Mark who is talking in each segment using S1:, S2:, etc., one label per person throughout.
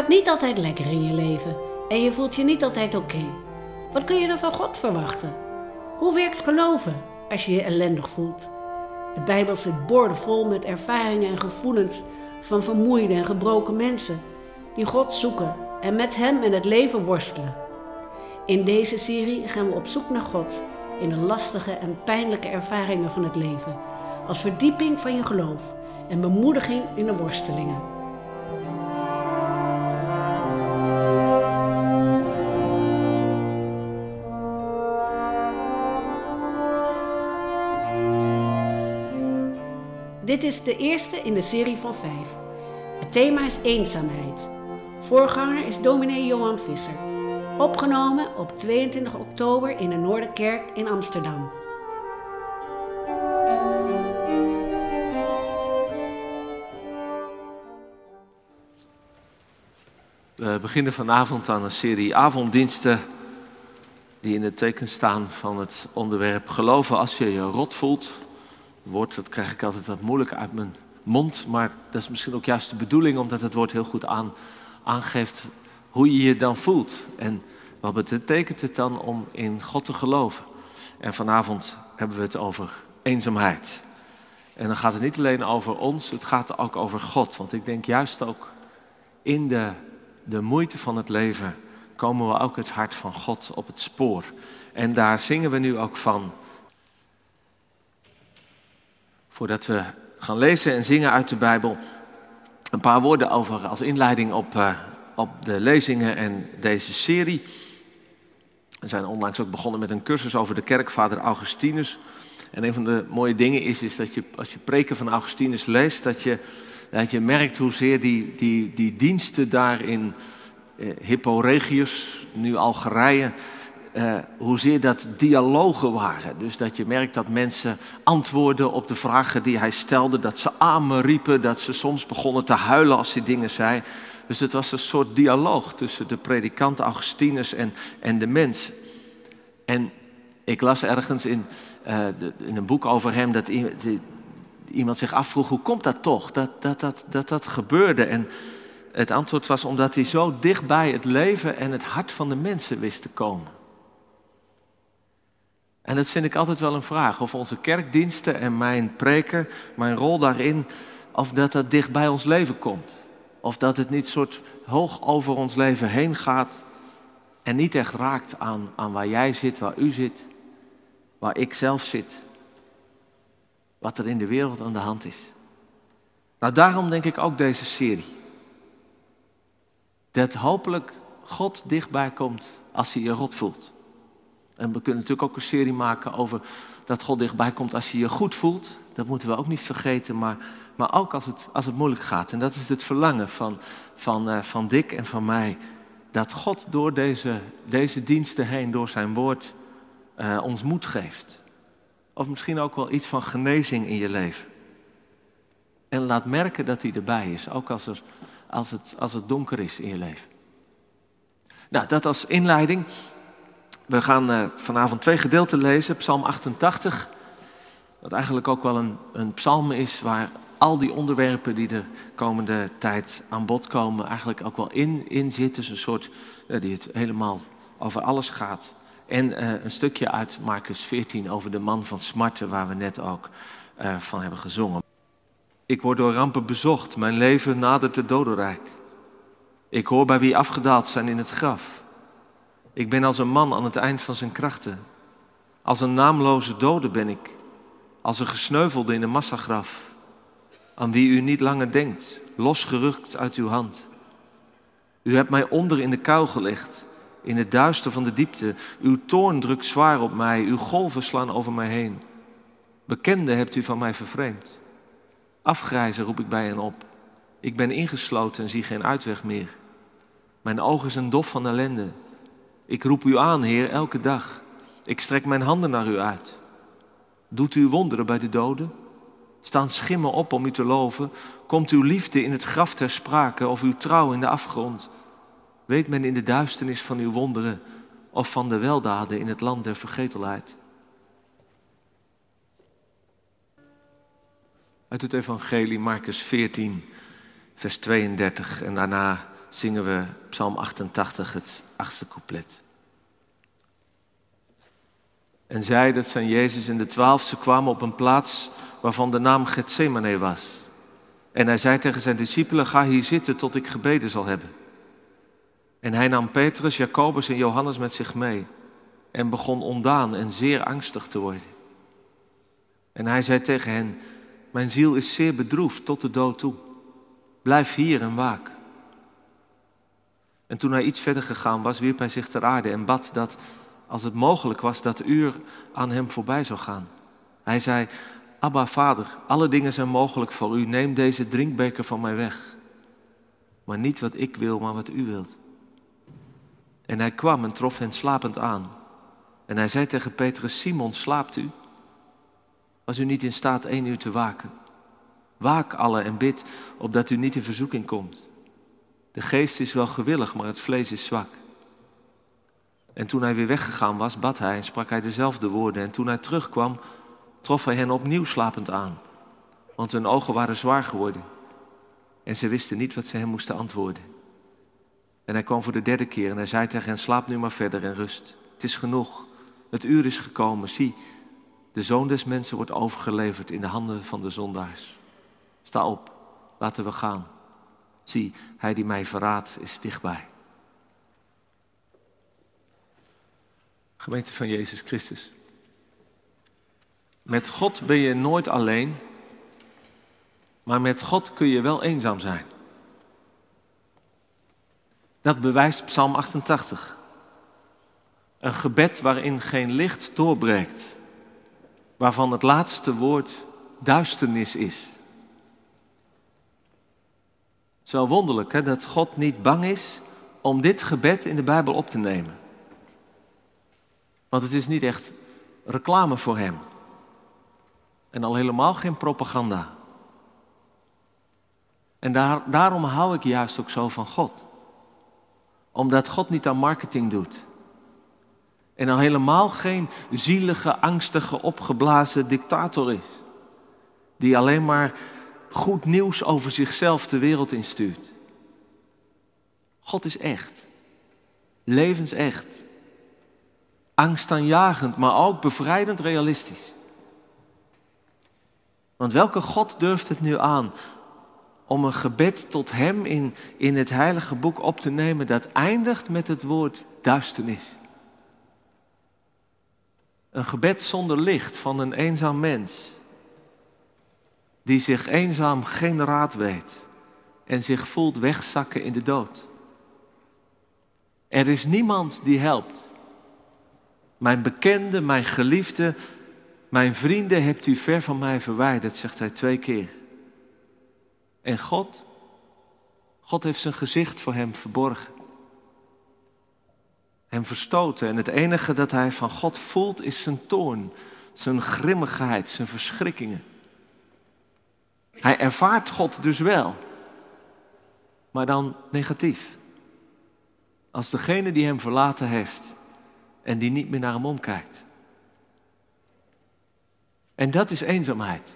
S1: Gaat niet altijd lekker in je leven en je voelt je niet altijd oké. Wat kun je dan van God verwachten? Hoe werkt geloven als je je ellendig voelt? De Bijbel zit boordevol met ervaringen en gevoelens van vermoeide en gebroken mensen die God zoeken en met Hem in het leven worstelen. In deze serie gaan we op zoek naar God in de lastige en pijnlijke ervaringen van het leven, als verdieping van je geloof en bemoediging in de worstelingen. Dit is de eerste in de serie van vijf. Het thema is eenzaamheid. Voorganger is dominee Johan Visser. Opgenomen op 22 oktober in de Noorderkerk in Amsterdam.
S2: We beginnen vanavond aan een serie avonddiensten die in het teken staan van het onderwerp geloven als je je rot voelt. Woord dat krijg ik altijd wat moeilijk uit mijn mond, maar dat is misschien ook juist de bedoeling omdat het woord heel goed aan, aangeeft hoe je je dan voelt. En wat betekent het dan om in God te geloven? En vanavond hebben we het over eenzaamheid. En dan gaat het niet alleen over ons, het gaat ook over God. Want ik denk juist ook in de, de moeite van het leven komen we ook het hart van God op het spoor. En daar zingen we nu ook van. Voordat we gaan lezen en zingen uit de Bijbel, een paar woorden over als inleiding op, uh, op de lezingen en deze serie. We zijn onlangs ook begonnen met een cursus over de kerkvader Augustinus. En een van de mooie dingen is, is dat je als je preken van Augustinus leest, dat je, dat je merkt hoezeer die, die, die diensten daar in eh, Hippo Regius, nu Algerije, uh, hoezeer dat dialogen waren. Dus dat je merkt dat mensen antwoorden op de vragen die hij stelde, dat ze amen riepen, dat ze soms begonnen te huilen als hij dingen zei. Dus het was een soort dialoog tussen de predikant Augustinus en, en de mens. En ik las ergens in, uh, de, in een boek over hem dat iemand zich afvroeg, hoe komt dat toch, dat dat, dat, dat, dat gebeurde? En het antwoord was omdat hij zo dicht bij het leven en het hart van de mensen wist te komen. En dat vind ik altijd wel een vraag, of onze kerkdiensten en mijn preken, mijn rol daarin, of dat dat dicht bij ons leven komt. Of dat het niet soort hoog over ons leven heen gaat en niet echt raakt aan, aan waar jij zit, waar u zit, waar ik zelf zit. Wat er in de wereld aan de hand is. Nou, daarom denk ik ook deze serie. Dat hopelijk God dichtbij komt als hij je rot voelt. En we kunnen natuurlijk ook een serie maken over dat God dichtbij komt als je je goed voelt. Dat moeten we ook niet vergeten, maar, maar ook als het, als het moeilijk gaat. En dat is het verlangen van, van, uh, van Dick en van mij. Dat God door deze, deze diensten heen, door zijn woord, uh, ons moed geeft. Of misschien ook wel iets van genezing in je leven. En laat merken dat hij erbij is, ook als, er, als, het, als het donker is in je leven. Nou, dat als inleiding. We gaan uh, vanavond twee gedeelten lezen. Psalm 88, wat eigenlijk ook wel een, een psalm is waar al die onderwerpen die de komende tijd aan bod komen, eigenlijk ook wel in, in zitten. Dus een soort uh, die het helemaal over alles gaat. En uh, een stukje uit Marcus 14 over de man van smarten, waar we net ook van hebben gezongen. Ik word door rampen bezocht, mijn leven nadert het dodenrijk. Ik hoor bij wie afgedaald zijn in het graf. Ik ben als een man aan het eind van zijn krachten. Als een naamloze dode ben ik. Als een gesneuvelde in een massagraf. Aan wie u niet langer denkt, losgerukt uit uw hand. U hebt mij onder in de kuil gelegd, in het duister van de diepte. Uw toorn drukt zwaar op mij, uw golven slaan over mij heen. Bekende hebt u van mij vervreemd. Afgrijzen roep ik bij hen op. Ik ben ingesloten en zie geen uitweg meer. Mijn ogen zijn dof van ellende. Ik roep u aan, Heer, elke dag. Ik strek mijn handen naar u uit. Doet u wonderen bij de doden? Staan schimmen op om u te loven? Komt uw liefde in het graf ter sprake of uw trouw in de afgrond? Weet men in de duisternis van uw wonderen of van de weldaden in het land der vergetelheid? Uit het Evangelie Marcus 14, vers 32 en daarna zingen we Psalm 88, het achtste couplet. En zij, dat zijn Jezus en de twaalf, ze kwamen op een plaats waarvan de naam Gethsemane was. En hij zei tegen zijn discipelen, ga hier zitten tot ik gebeden zal hebben. En hij nam Petrus, Jacobus en Johannes met zich mee en begon ondaan en zeer angstig te worden. En hij zei tegen hen, mijn ziel is zeer bedroefd tot de dood toe. Blijf hier en waak. En toen hij iets verder gegaan was, wierp hij zich ter aarde en bad dat, als het mogelijk was, dat uur aan hem voorbij zou gaan. Hij zei, Abba, vader, alle dingen zijn mogelijk voor u. Neem deze drinkbeker van mij weg. Maar niet wat ik wil, maar wat u wilt. En hij kwam en trof hen slapend aan. En hij zei tegen Petrus, Simon, slaapt u? Was u niet in staat één uur te waken? Waak alle en bid, opdat u niet in verzoeking komt. De geest is wel gewillig, maar het vlees is zwak. En toen hij weer weggegaan was, bad hij en sprak hij dezelfde woorden. En toen hij terugkwam, trof hij hen opnieuw slapend aan, want hun ogen waren zwaar geworden. En ze wisten niet wat ze hem moesten antwoorden. En hij kwam voor de derde keer en hij zei tegen hen, slaap nu maar verder en rust. Het is genoeg, het uur is gekomen. Zie, de zoon des mensen wordt overgeleverd in de handen van de zondaars. Sta op, laten we gaan. Zie, hij die mij verraadt is dichtbij. Gemeente van Jezus Christus. Met God ben je nooit alleen, maar met God kun je wel eenzaam zijn. Dat bewijst Psalm 88. Een gebed waarin geen licht doorbreekt, waarvan het laatste woord duisternis is. Het is wel wonderlijk hè, dat God niet bang is om dit gebed in de Bijbel op te nemen. Want het is niet echt reclame voor Hem. En al helemaal geen propaganda. En daar, daarom hou ik juist ook zo van God. Omdat God niet aan marketing doet. En al helemaal geen zielige, angstige, opgeblazen dictator is. Die alleen maar goed nieuws over zichzelf de wereld instuurt. God is echt. Levensecht. Angstaanjagend, maar ook bevrijdend realistisch. Want welke God durft het nu aan om een gebed tot Hem in, in het heilige boek op te nemen dat eindigt met het woord duisternis? Een gebed zonder licht van een eenzaam mens, die zich eenzaam geen raad weet en zich voelt wegzakken in de dood. Er is niemand die helpt. Mijn bekende, mijn geliefde, mijn vrienden hebt u ver van mij verwijderd, zegt hij twee keer. En God, God heeft zijn gezicht voor hem verborgen. Hem verstoten. En het enige dat hij van God voelt is zijn toorn, zijn grimmigheid, zijn verschrikkingen. Hij ervaart God dus wel, maar dan negatief. Als degene die hem verlaten heeft en die niet meer naar hem omkijkt. En dat is eenzaamheid.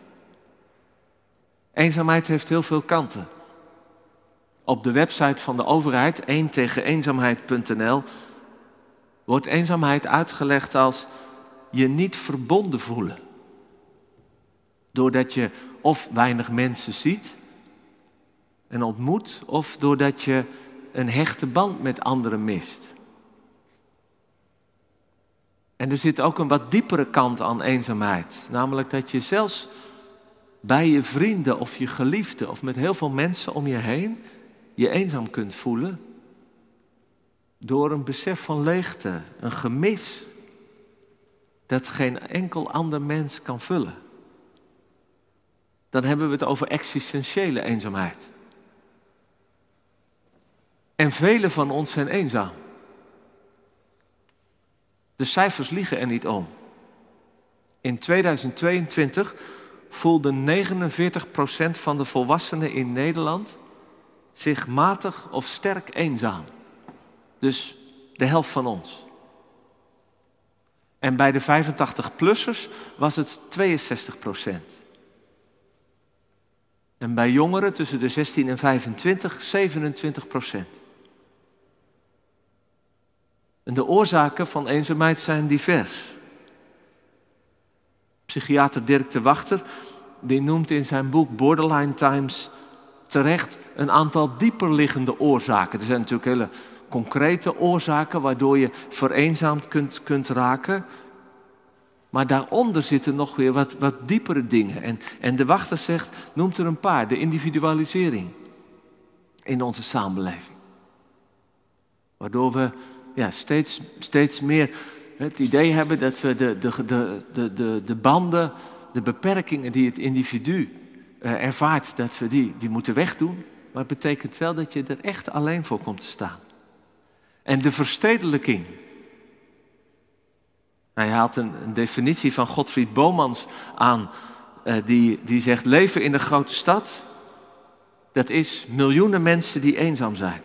S2: Eenzaamheid heeft heel veel kanten. Op de website van de overheid, 1 tegen eenzaamheid.nl, wordt eenzaamheid uitgelegd als je niet verbonden voelen. Doordat je of weinig mensen ziet en ontmoet, of doordat je een hechte band met anderen mist. En er zit ook een wat diepere kant aan eenzaamheid. Namelijk dat je zelfs bij je vrienden of je geliefden of met heel veel mensen om je heen je eenzaam kunt voelen. Door een besef van leegte, een gemis dat geen enkel ander mens kan vullen. Dan hebben we het over existentiële eenzaamheid. En velen van ons zijn eenzaam. De cijfers liegen er niet om. In 2022 voelde 49% van de volwassenen in Nederland zich matig of sterk eenzaam. Dus de helft van ons. En bij de 85-plussers was het 62 en bij jongeren tussen de 16 en 25 27 procent. En de oorzaken van eenzaamheid zijn divers. Psychiater Dirk de Wachter die noemt in zijn boek Borderline Times terecht een aantal dieperliggende oorzaken. Er zijn natuurlijk hele concrete oorzaken waardoor je vereenzaamd kunt, kunt raken. Maar daaronder zitten nog weer wat, wat diepere dingen. En, en de wachter zegt, noemt er een paar. De individualisering in onze samenleving. Waardoor we ja, steeds, steeds meer het idee hebben dat we de, de, de, de, de banden, de beperkingen die het individu uh, ervaart, dat we die, die moeten wegdoen. Maar het betekent wel dat je er echt alleen voor komt te staan. En de verstedelijking. Hij haalt een, definitie van Godfried Bomans aan, uh, die, die zegt: leven in een grote stad, dat is miljoenen mensen die eenzaam zijn.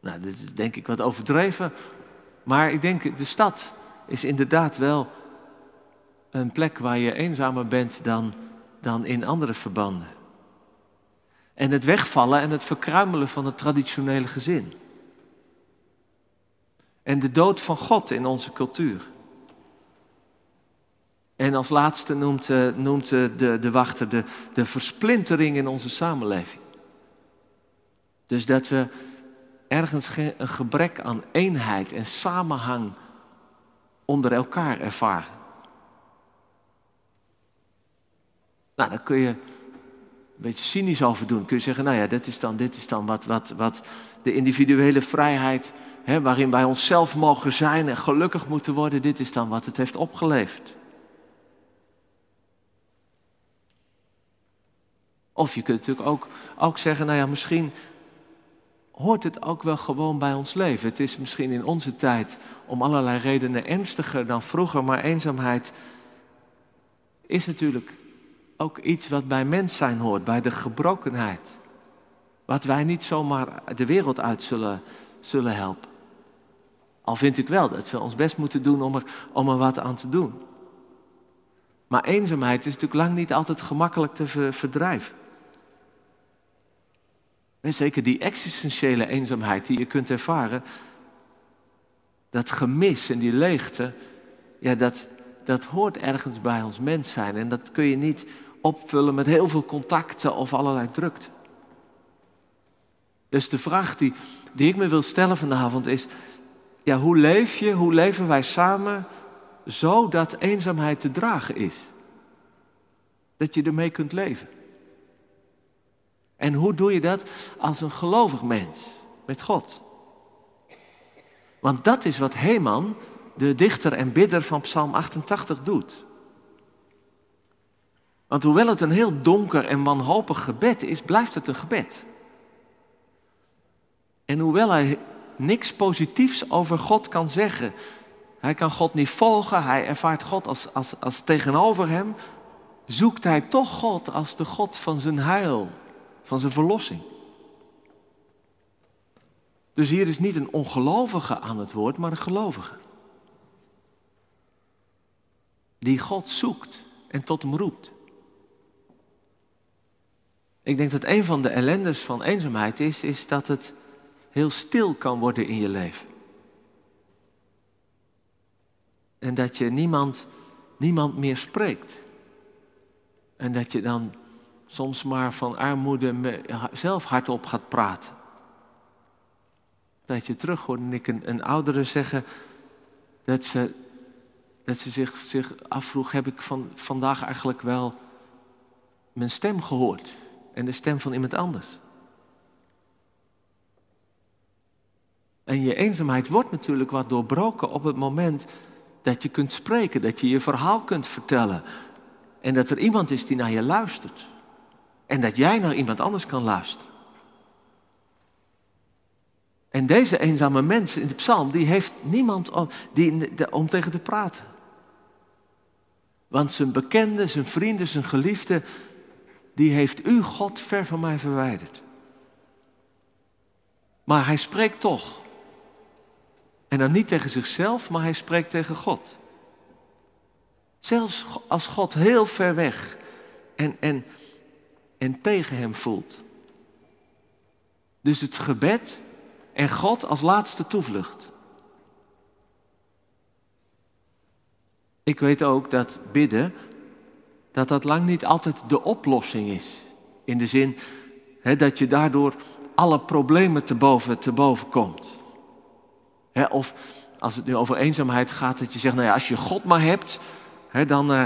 S2: Nou, dit is denk ik wat overdreven, maar ik denk de stad is inderdaad wel een plek waar je eenzamer bent dan, dan in andere verbanden. En het wegvallen en het verkruimelen van het traditionele gezin. En de dood van God in onze cultuur. En als laatste noemt, uh, noemt uh, de, de wachter de, de versplintering in onze samenleving. Dus dat we ergens een gebrek aan eenheid en samenhang onder elkaar ervaren. Nou, daar kun je een beetje cynisch over doen. Kun je zeggen, nou ja, dit is dan, dit is dan wat, wat, wat de individuele vrijheid, hè, waarin wij onszelf mogen zijn en gelukkig moeten worden, dit is dan wat het heeft opgeleverd. Of je kunt natuurlijk ook, ook zeggen, nou ja, misschien hoort het ook wel gewoon bij ons leven. Het is misschien in onze tijd om allerlei redenen ernstiger dan vroeger, maar eenzaamheid is natuurlijk ook iets wat bij mens zijn hoort, bij de gebrokenheid. Wat wij niet zomaar de wereld uit zullen, zullen helpen. Al vind ik wel dat we ons best moeten doen om er, om er wat aan te doen. Maar eenzaamheid is natuurlijk lang niet altijd gemakkelijk te verdrijven. En zeker die existentiële eenzaamheid die je kunt ervaren, dat gemis en die leegte, ja, dat, dat hoort ergens bij ons mens zijn. En dat kun je niet opvullen met heel veel contacten of allerlei drukte. Dus de vraag die, die ik me wil stellen vanavond is, ja, hoe leef je, hoe leven wij samen zo dat eenzaamheid te dragen is? Dat je ermee kunt leven. En hoe doe je dat als een gelovig mens met God? Want dat is wat Heman, de dichter en bidder van Psalm 88, doet. Want hoewel het een heel donker en wanhopig gebed is, blijft het een gebed. En hoewel hij niks positiefs over God kan zeggen, hij kan God niet volgen, hij ervaart God als, als, als tegenover hem, zoekt hij toch God als de God van zijn heil van zijn verlossing. Dus hier is niet een ongelovige aan het woord, maar een gelovige. Die God zoekt en tot hem roept. Ik denk dat een van de ellendes van eenzaamheid is, is dat het heel stil kan worden in je leven. En dat je niemand, niemand meer spreekt. En dat je dan soms maar van armoede zelf hardop gaat praten. Dat je terug hoort en ik een, een oudere zeggen dat ze, dat ze zich, zich afvroeg, heb ik van, vandaag eigenlijk wel mijn stem gehoord en de stem van iemand anders. En je eenzaamheid wordt natuurlijk wat doorbroken op het moment dat je kunt spreken, dat je je verhaal kunt vertellen en dat er iemand is die naar je luistert. En dat jij naar iemand anders kan luisteren. En deze eenzame mens in de psalm, die heeft niemand om, die, om tegen te praten. Want zijn bekende, zijn vrienden, zijn geliefde, die heeft u, God, ver van mij verwijderd. Maar hij spreekt toch. En dan niet tegen zichzelf, maar hij spreekt tegen God. Zelfs als God heel ver weg en, en en tegen hem voelt. Dus het gebed en God als laatste toevlucht. Ik weet ook dat bidden, dat dat lang niet altijd de oplossing is. In de zin dat je daardoor alle problemen te boven, te boven komt. Of als het nu over eenzaamheid gaat, dat je zegt, nou ja, als je God maar hebt, dan, eh,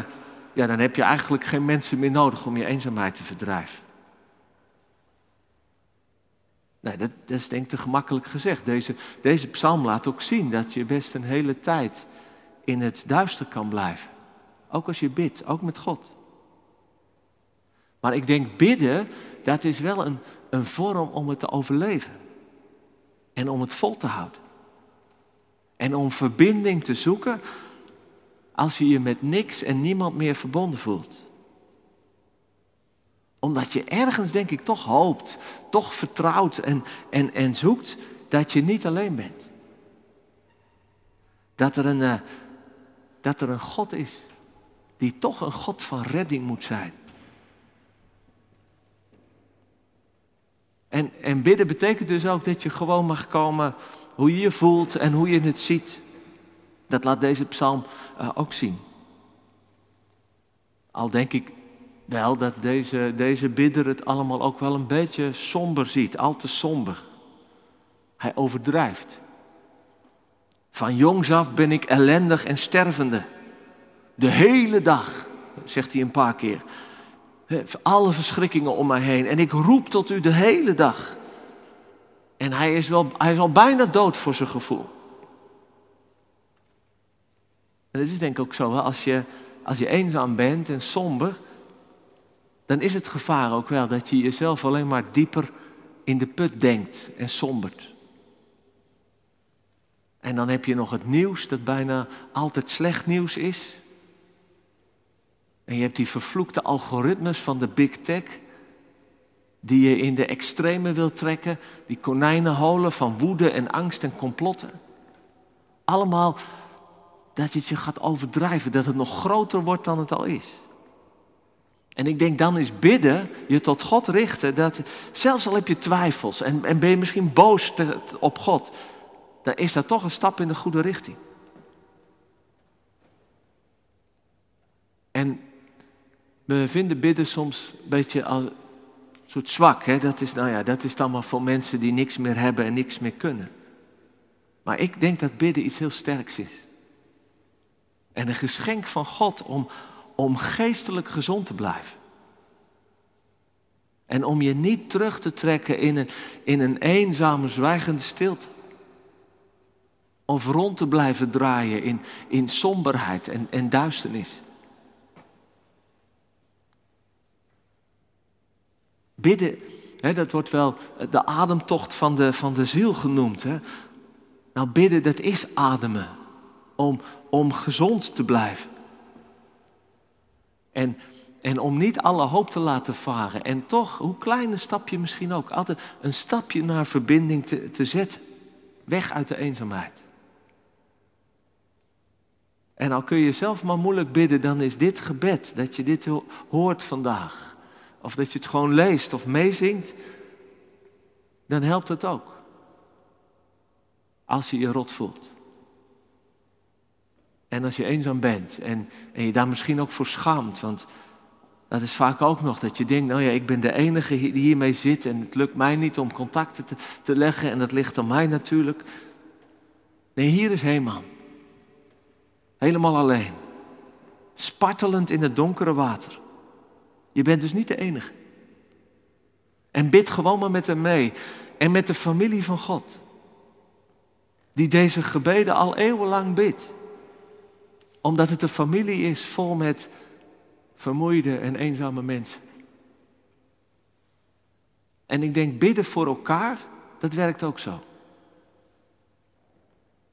S2: ja, dan heb je eigenlijk geen mensen meer nodig om je eenzaamheid te verdrijven. Nee, dat, dat is denk ik te gemakkelijk gezegd. Deze, deze psalm laat ook zien dat je best een hele tijd in het duister kan blijven. Ook als je bidt, ook met God. Maar ik denk bidden, dat is wel een, een vorm om het te overleven. En om het vol te houden. En om verbinding te zoeken als je je met niks en niemand meer verbonden voelt. Omdat je ergens, denk ik, toch hoopt, toch vertrouwt en, en, en zoekt dat je niet alleen bent. Dat er, een, uh, dat er een God is die toch een God van redding moet zijn. En, en bidden betekent dus ook dat je gewoon mag komen hoe je je voelt en hoe je het ziet. Dat laat deze psalm uh, ook zien. Al denk ik wel dat deze, deze bidder het allemaal ook wel een beetje somber ziet, al te somber. Hij overdrijft. Van jongs af ben ik ellendig en stervende. De hele dag, zegt hij een paar keer. Alle verschrikkingen om mij heen. En ik roep tot u de hele dag. En hij is, wel, hij is al bijna dood voor zijn gevoel. En het is denk ik ook zo, als je, als je eenzaam bent en somber, dan is het gevaar ook wel dat je jezelf alleen maar dieper in de put denkt en sombert. En dan heb je nog het nieuws dat bijna altijd slecht nieuws is. En je hebt die vervloekte algoritmes van de big tech, die je in de extreme wil trekken, die konijnenholen van woede en angst en complotten. Allemaal dat je het je gaat overdrijven, dat het nog groter wordt dan het al is. En ik denk dan is bidden, je tot God richten, dat zelfs al heb je twijfels en, en ben je misschien boos op God, dan is dat toch een stap in de goede richting. En we vinden bidden soms een beetje als een soort zwak. Hè? Dat, is, nou ja, dat is dan maar voor mensen die niks meer hebben en niks meer kunnen. Maar ik denk dat bidden iets heel sterks is. En een geschenk van God om, om geestelijk gezond te blijven. En om je niet terug te trekken in een, in een eenzame, zwijgende stilte. Of rond te blijven draaien in, in somberheid en, en duisternis. Bidden, hè, dat wordt wel de ademtocht van de, van de ziel genoemd. Hè. Nou, bidden, dat is ademen. Om, om gezond te blijven. En, en om niet alle hoop te laten varen. En toch, hoe klein een stapje misschien ook, altijd een stapje naar verbinding te, te zetten. Weg uit de eenzaamheid. En al kun je zelf maar moeilijk bidden, dan is dit gebed, dat je dit hoort vandaag of dat je het gewoon leest of meezingt, dan helpt het ook. Als je je rot voelt. En als je eenzaam bent en, en je daar misschien ook voor schaamt, want dat is vaak ook nog dat je denkt, nou ja, ik ben de enige die hiermee zit en het lukt mij niet om contacten te, te leggen en dat ligt aan mij natuurlijk. Nee, hier is Heeman. Helemaal alleen. Spartelend in het donkere water. Je bent dus niet de enige. En bid gewoon maar met hem mee. En met de familie van God. Die deze gebeden al eeuwenlang bidt. Omdat het een familie is vol met vermoeide en eenzame mensen. En ik denk bidden voor elkaar, dat werkt ook zo.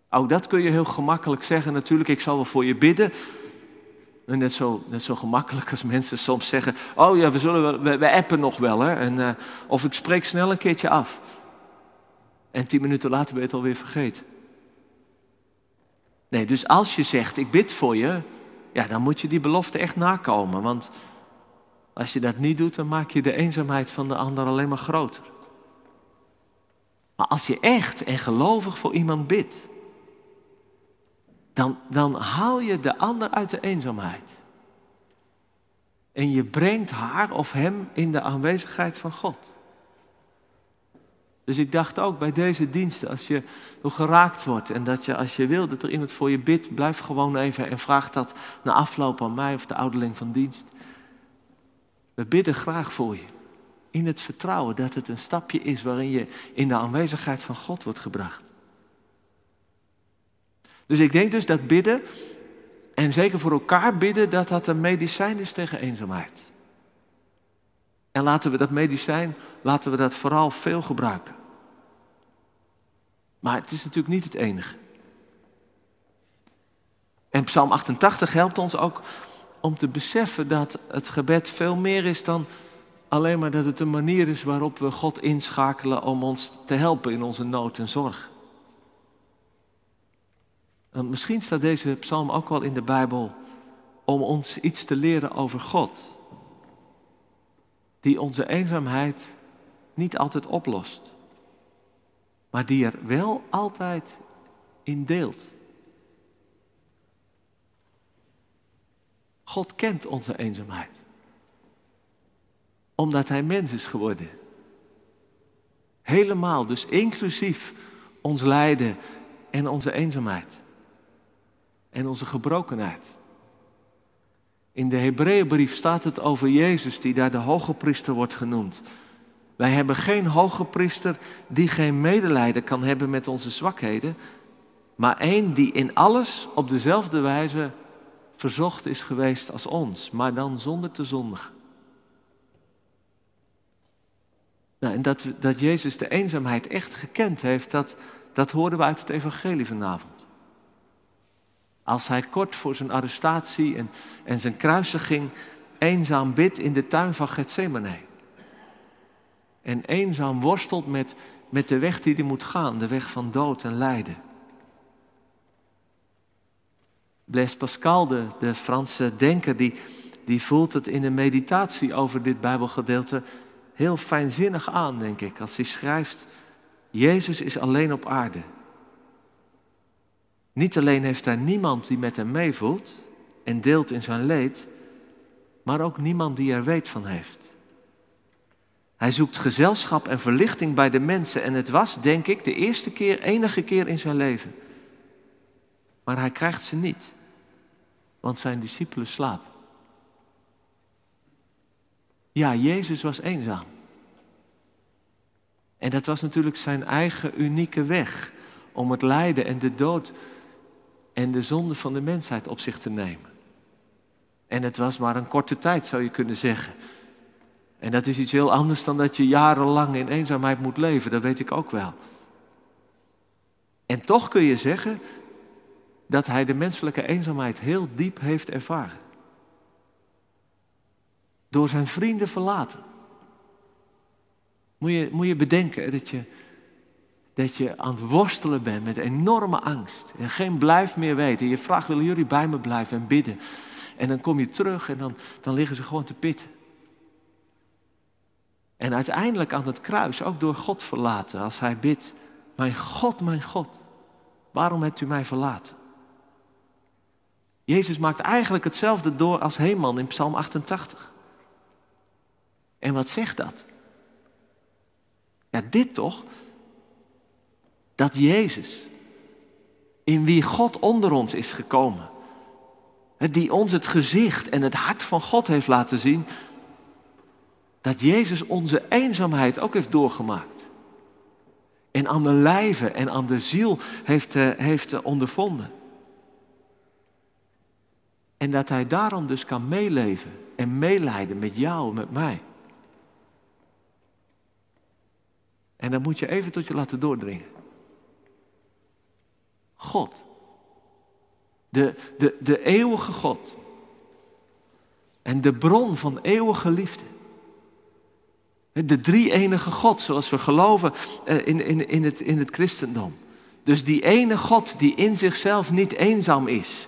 S2: Ook dat kun je heel gemakkelijk zeggen natuurlijk, ik zal wel voor je bidden. Net zo, net zo gemakkelijk als mensen soms zeggen: Oh ja, we, zullen wel, we, appen nog wel. Hè? En, uh, of ik spreek snel een keertje af. En tien minuten later ben je het alweer vergeten. Nee, dus als je zegt: Ik bid voor je. Ja, dan moet je die belofte echt nakomen. Want als je dat niet doet, dan maak je de eenzaamheid van de ander alleen maar groter. Maar als je echt en gelovig voor iemand bidt. dan, dan haal je de ander uit de eenzaamheid. En je brengt haar of hem in de aanwezigheid van God. Dus ik dacht ook bij deze diensten, als je geraakt wordt en dat je als je wil dat er iemand voor je bidt, blijf gewoon even en vraag dat na afloop aan mij of de ouderling van dienst. We bidden graag voor je. In het vertrouwen dat het een stapje is waarin je in de aanwezigheid van God wordt gebracht. Dus ik denk dus dat bidden, en zeker voor elkaar bidden, dat dat een medicijn is tegen eenzaamheid. En laten we dat medicijn, laten we dat vooral veel gebruiken. Maar het is natuurlijk niet het enige. En Psalm 88 helpt ons ook om te beseffen dat het gebed veel meer is dan alleen maar dat het een manier is waarop we God inschakelen om ons te helpen in onze nood en zorg. misschien staat deze psalm ook wel in de Bijbel om ons iets te leren over God, die onze eenzaamheid niet altijd oplost, maar die er wel altijd in deelt. God kent onze eenzaamheid. Omdat Hij mens is geworden. Helemaal, dus inclusief ons lijden en onze eenzaamheid. En onze gebrokenheid. In de Hebreeënbrief staat het over Jezus, die daar de hoge priester wordt genoemd. Wij hebben geen hoge priester die geen medelijden kan hebben met onze zwakheden, maar één die in alles op dezelfde wijze verzocht is geweest als ons, maar dan zonder te zondigen. Nou, en dat, dat Jezus de eenzaamheid echt gekend heeft, dat, dat hoorden we uit het evangelie vanavond. Als hij kort voor zijn arrestatie en, en zijn kruisiging eenzaam bidt in de tuin van Gethsemane. En eenzaam worstelt met, met de weg die hij moet gaan, de weg van dood en lijden. Blaise Pascal, de, de Franse denker, die, die voelt het in een meditatie over dit Bijbelgedeelte heel fijnzinnig aan, denk ik, als hij schrijft, Jezus is alleen op aarde. Niet alleen heeft hij niemand die met hem meevoelt en deelt in zijn leed, maar ook niemand die er weet van heeft. Hij zoekt gezelschap en verlichting bij de mensen en het was, denk ik, de eerste keer, enige keer in zijn leven. Maar hij krijgt ze niet want zijn discipelen slapen. Ja, Jezus was eenzaam. En dat was natuurlijk zijn eigen unieke weg om het lijden en de dood en de zonde van de mensheid op zich te nemen. En het was maar een korte tijd, zou je kunnen zeggen. En dat is iets heel anders dan dat je jarenlang in eenzaamheid moet leven, dat weet ik ook wel. En toch kun je zeggen dat hij de menselijke eenzaamheid heel diep heeft ervaren. Door zijn vrienden verlaten. Moet je, moet je bedenken dat je, dat je aan het worstelen bent met enorme angst. En geen blijf meer weten. Je vraagt, willen jullie bij me blijven en bidden? En dan kom je terug en dan, dan liggen ze gewoon te pitten. En uiteindelijk aan het kruis ook door God verlaten. Als hij bidt, mijn God, mijn God, waarom hebt u mij verlaten? Jezus maakt eigenlijk hetzelfde door als Heeman in Psalm 88. En wat zegt dat? Ja, dit toch? Dat Jezus, in wie God onder ons is gekomen, die ons het gezicht en het hart van God heeft laten zien, dat Jezus onze eenzaamheid ook heeft doorgemaakt. En aan de lijve en aan de ziel heeft, uh, heeft ondervonden. En dat hij daarom dus kan meeleven en meeleiden met jou, met mij. En dan moet je even tot je laten doordringen. God. De, de, de eeuwige God. En de bron van eeuwige liefde. De drie enige God, zoals we geloven eh, in, in, in, het, in het christendom. Dus die ene God die in zichzelf niet eenzaam is,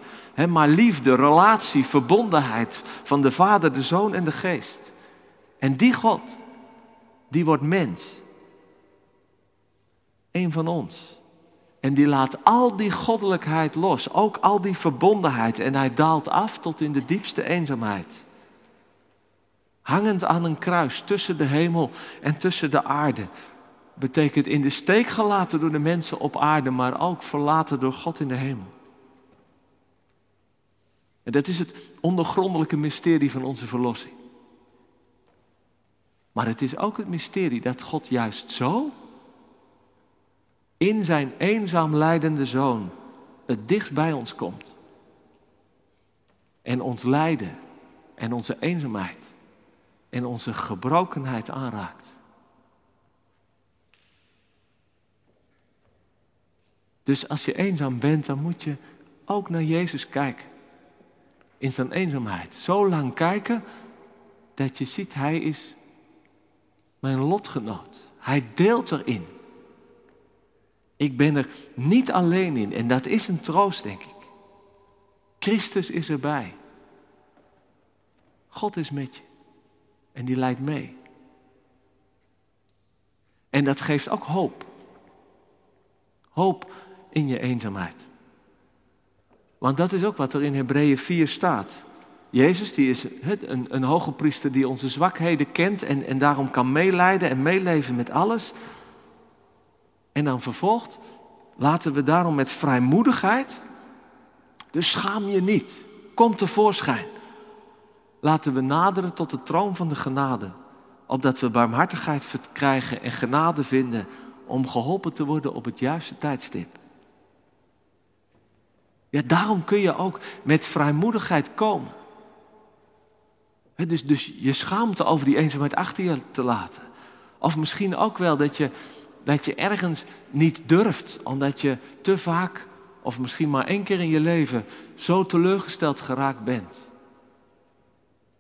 S2: maar liefde, relatie, verbondenheid van de Vader, de Zoon en de Geest. En die God, die wordt mens. Een van ons. En die laat al die goddelijkheid los, ook al die verbondenheid. En hij daalt af tot in de diepste eenzaamheid. Hangend aan een kruis tussen de hemel en tussen de aarde. Betekent in de steek gelaten door de mensen op aarde, maar ook verlaten door God in de hemel. En dat is het ondergrondelijke mysterie van onze verlossing. Maar het is ook het mysterie dat God juist zo in zijn eenzaam leidende zoon het dichtst bij ons komt. En ons lijden en onze eenzaamheid en onze gebrokenheid aanraakt. Dus als je eenzaam bent, dan moet je ook naar Jezus kijken. In zijn eenzaamheid. Zo lang kijken dat je ziet, Hij is mijn lotgenoot. Hij deelt erin. Ik ben er niet alleen in en dat is een troost, denk ik. Christus is erbij. God is met je en die leidt mee. En dat geeft ook hoop. Hoop in je eenzaamheid. Want dat is ook wat er in Hebreeën 4 staat. Jezus die is een, een hoge priester die onze zwakheden kent en, en daarom kan meeleiden en meeleven met alles. En dan vervolgt, laten we daarom met vrijmoedigheid, dus schaam je niet, kom tevoorschijn. Laten we naderen tot de troon van de genade, opdat we barmhartigheid krijgen en genade vinden om geholpen te worden op het juiste tijdstip. Ja, daarom kun je ook met vrijmoedigheid komen. dus, dus je schaamte over die eenzaamheid achter je te laten. Of misschien ook wel dat je, dat je ergens niet durft, omdat je te vaak, of misschien maar één keer in je leven, zo teleurgesteld geraakt bent.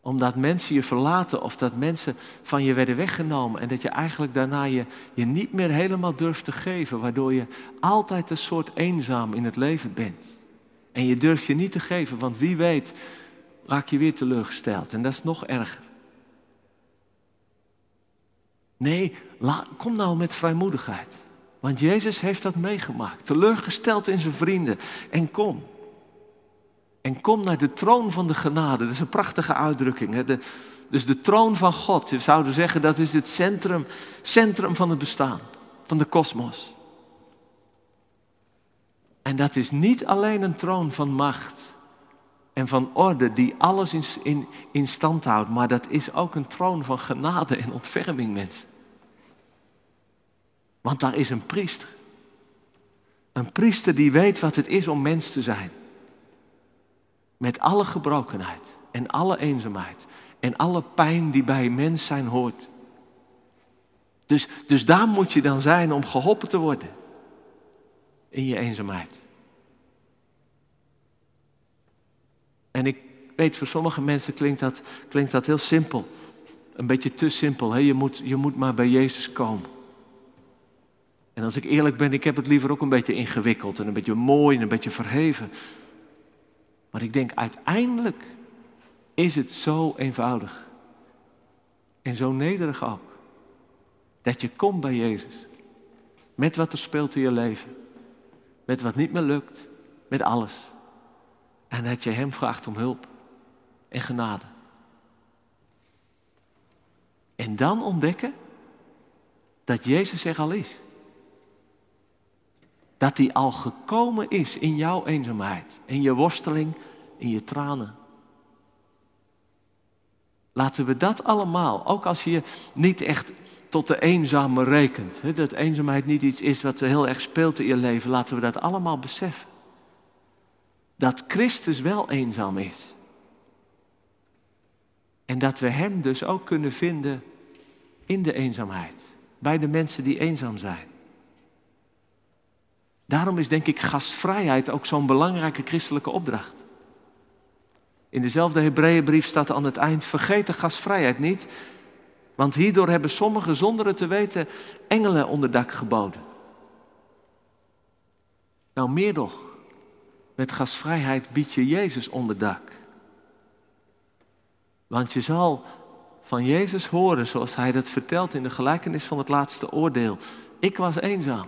S2: Omdat mensen je verlaten of dat mensen van je werden weggenomen en dat je eigenlijk daarna je, je niet meer helemaal durft te geven, waardoor je altijd een soort eenzaam in het leven bent. En je durft je niet te geven, want wie weet raak je weer teleurgesteld. En dat is nog erger. Nee, kom nou met vrijmoedigheid. Want Jezus heeft dat meegemaakt. Teleurgesteld in zijn vrienden. En kom. En kom naar de troon van de genade. Dat is een prachtige uitdrukking. Hè? Dus de troon van God. Je zou zeggen dat is het centrum, centrum van het bestaan. Van de kosmos. En dat is niet alleen een troon van macht en van orde die alles in, in, stand houdt, maar dat is ook een troon van genade en ontferming, mensen. Want daar is een priester. Een priester die weet wat het is om mens te zijn. Met alle gebrokenheid en alle eenzaamheid en alle pijn die bij mens zijn hoort. Dus, dus daar moet je dan zijn om geholpen te worden in je eenzaamheid. En ik weet, voor sommige mensen klinkt dat, klinkt dat heel simpel. Een beetje te simpel. Hè? Je, moet, je moet maar bij Jezus komen. En als ik eerlijk ben, ik heb het liever ook een beetje ingewikkeld en een beetje mooi en een beetje verheven. Maar ik denk uiteindelijk is het zo eenvoudig. En zo nederig ook. Dat je komt bij Jezus. Met wat er speelt in je leven. Met wat niet meer lukt. Met alles. En dat je Hem vraagt om hulp en genade. En dan ontdekken dat Jezus er al is. Dat Hij al gekomen is in jouw eenzaamheid, in je worsteling, in je tranen. Laten we dat allemaal, ook als je niet echt tot de eenzame rekent. Hè, dat eenzaamheid niet iets is wat heel erg speelt in je leven. Laten we dat allemaal beseffen. Dat Christus wel eenzaam is. En dat we Hem dus ook kunnen vinden in de eenzaamheid. Bij de mensen die eenzaam zijn. Daarom is denk ik gastvrijheid ook zo'n belangrijke christelijke opdracht. In dezelfde Hebreeënbrief staat aan het eind: vergeet de gastvrijheid niet, want hierdoor hebben sommigen zonder het te weten engelen onder dak geboden. Nou, meer nog. Met gastvrijheid bied je Jezus onder dak. Want je zal van Jezus horen zoals hij dat vertelt in de gelijkenis van het laatste oordeel. Ik was eenzaam.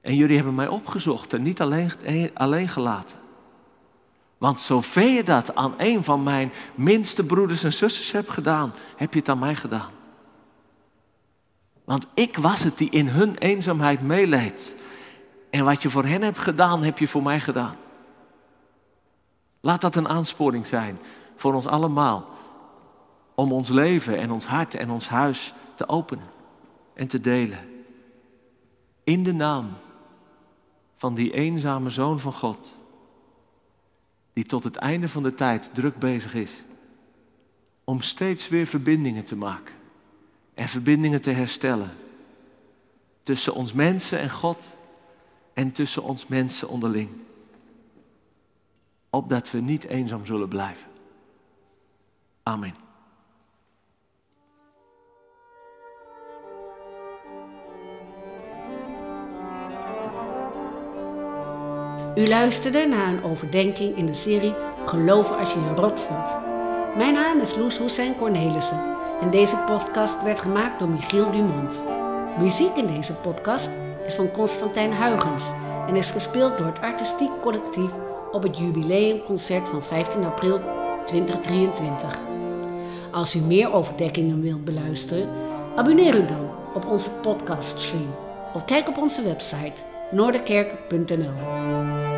S2: En jullie hebben mij opgezocht en niet alleen, alleen gelaten. Want zover je dat aan een van mijn minste broeders en zusters hebt gedaan, heb je het aan mij gedaan. Want ik was het die in hun eenzaamheid meeleed. En wat je voor hen hebt gedaan, heb je voor mij gedaan. Laat dat een aansporing zijn voor ons allemaal. Om ons leven en ons hart en ons huis te openen en te delen. In de naam van die eenzame zoon van God. Die tot het einde van de tijd druk bezig is. Om steeds weer verbindingen te maken. En verbindingen te herstellen. Tussen ons mensen en God. En tussen ons mensen onderling. Opdat we niet eenzaam zullen blijven. Amen.
S1: U luisterde naar een overdenking in de serie Geloven als je je rot voelt. Mijn naam is Loes Hussein Cornelissen en deze podcast werd gemaakt door Michiel Dumont. Muziek in deze podcast is van Constantijn Huygens en is gespeeld door het artistiek collectief op het jubileumconcert van 15 april 2023. Als u meer overdenkingen wilt beluisteren, abonneer u dan op onze podcaststream of kijk op onze website noorderkerk.nl.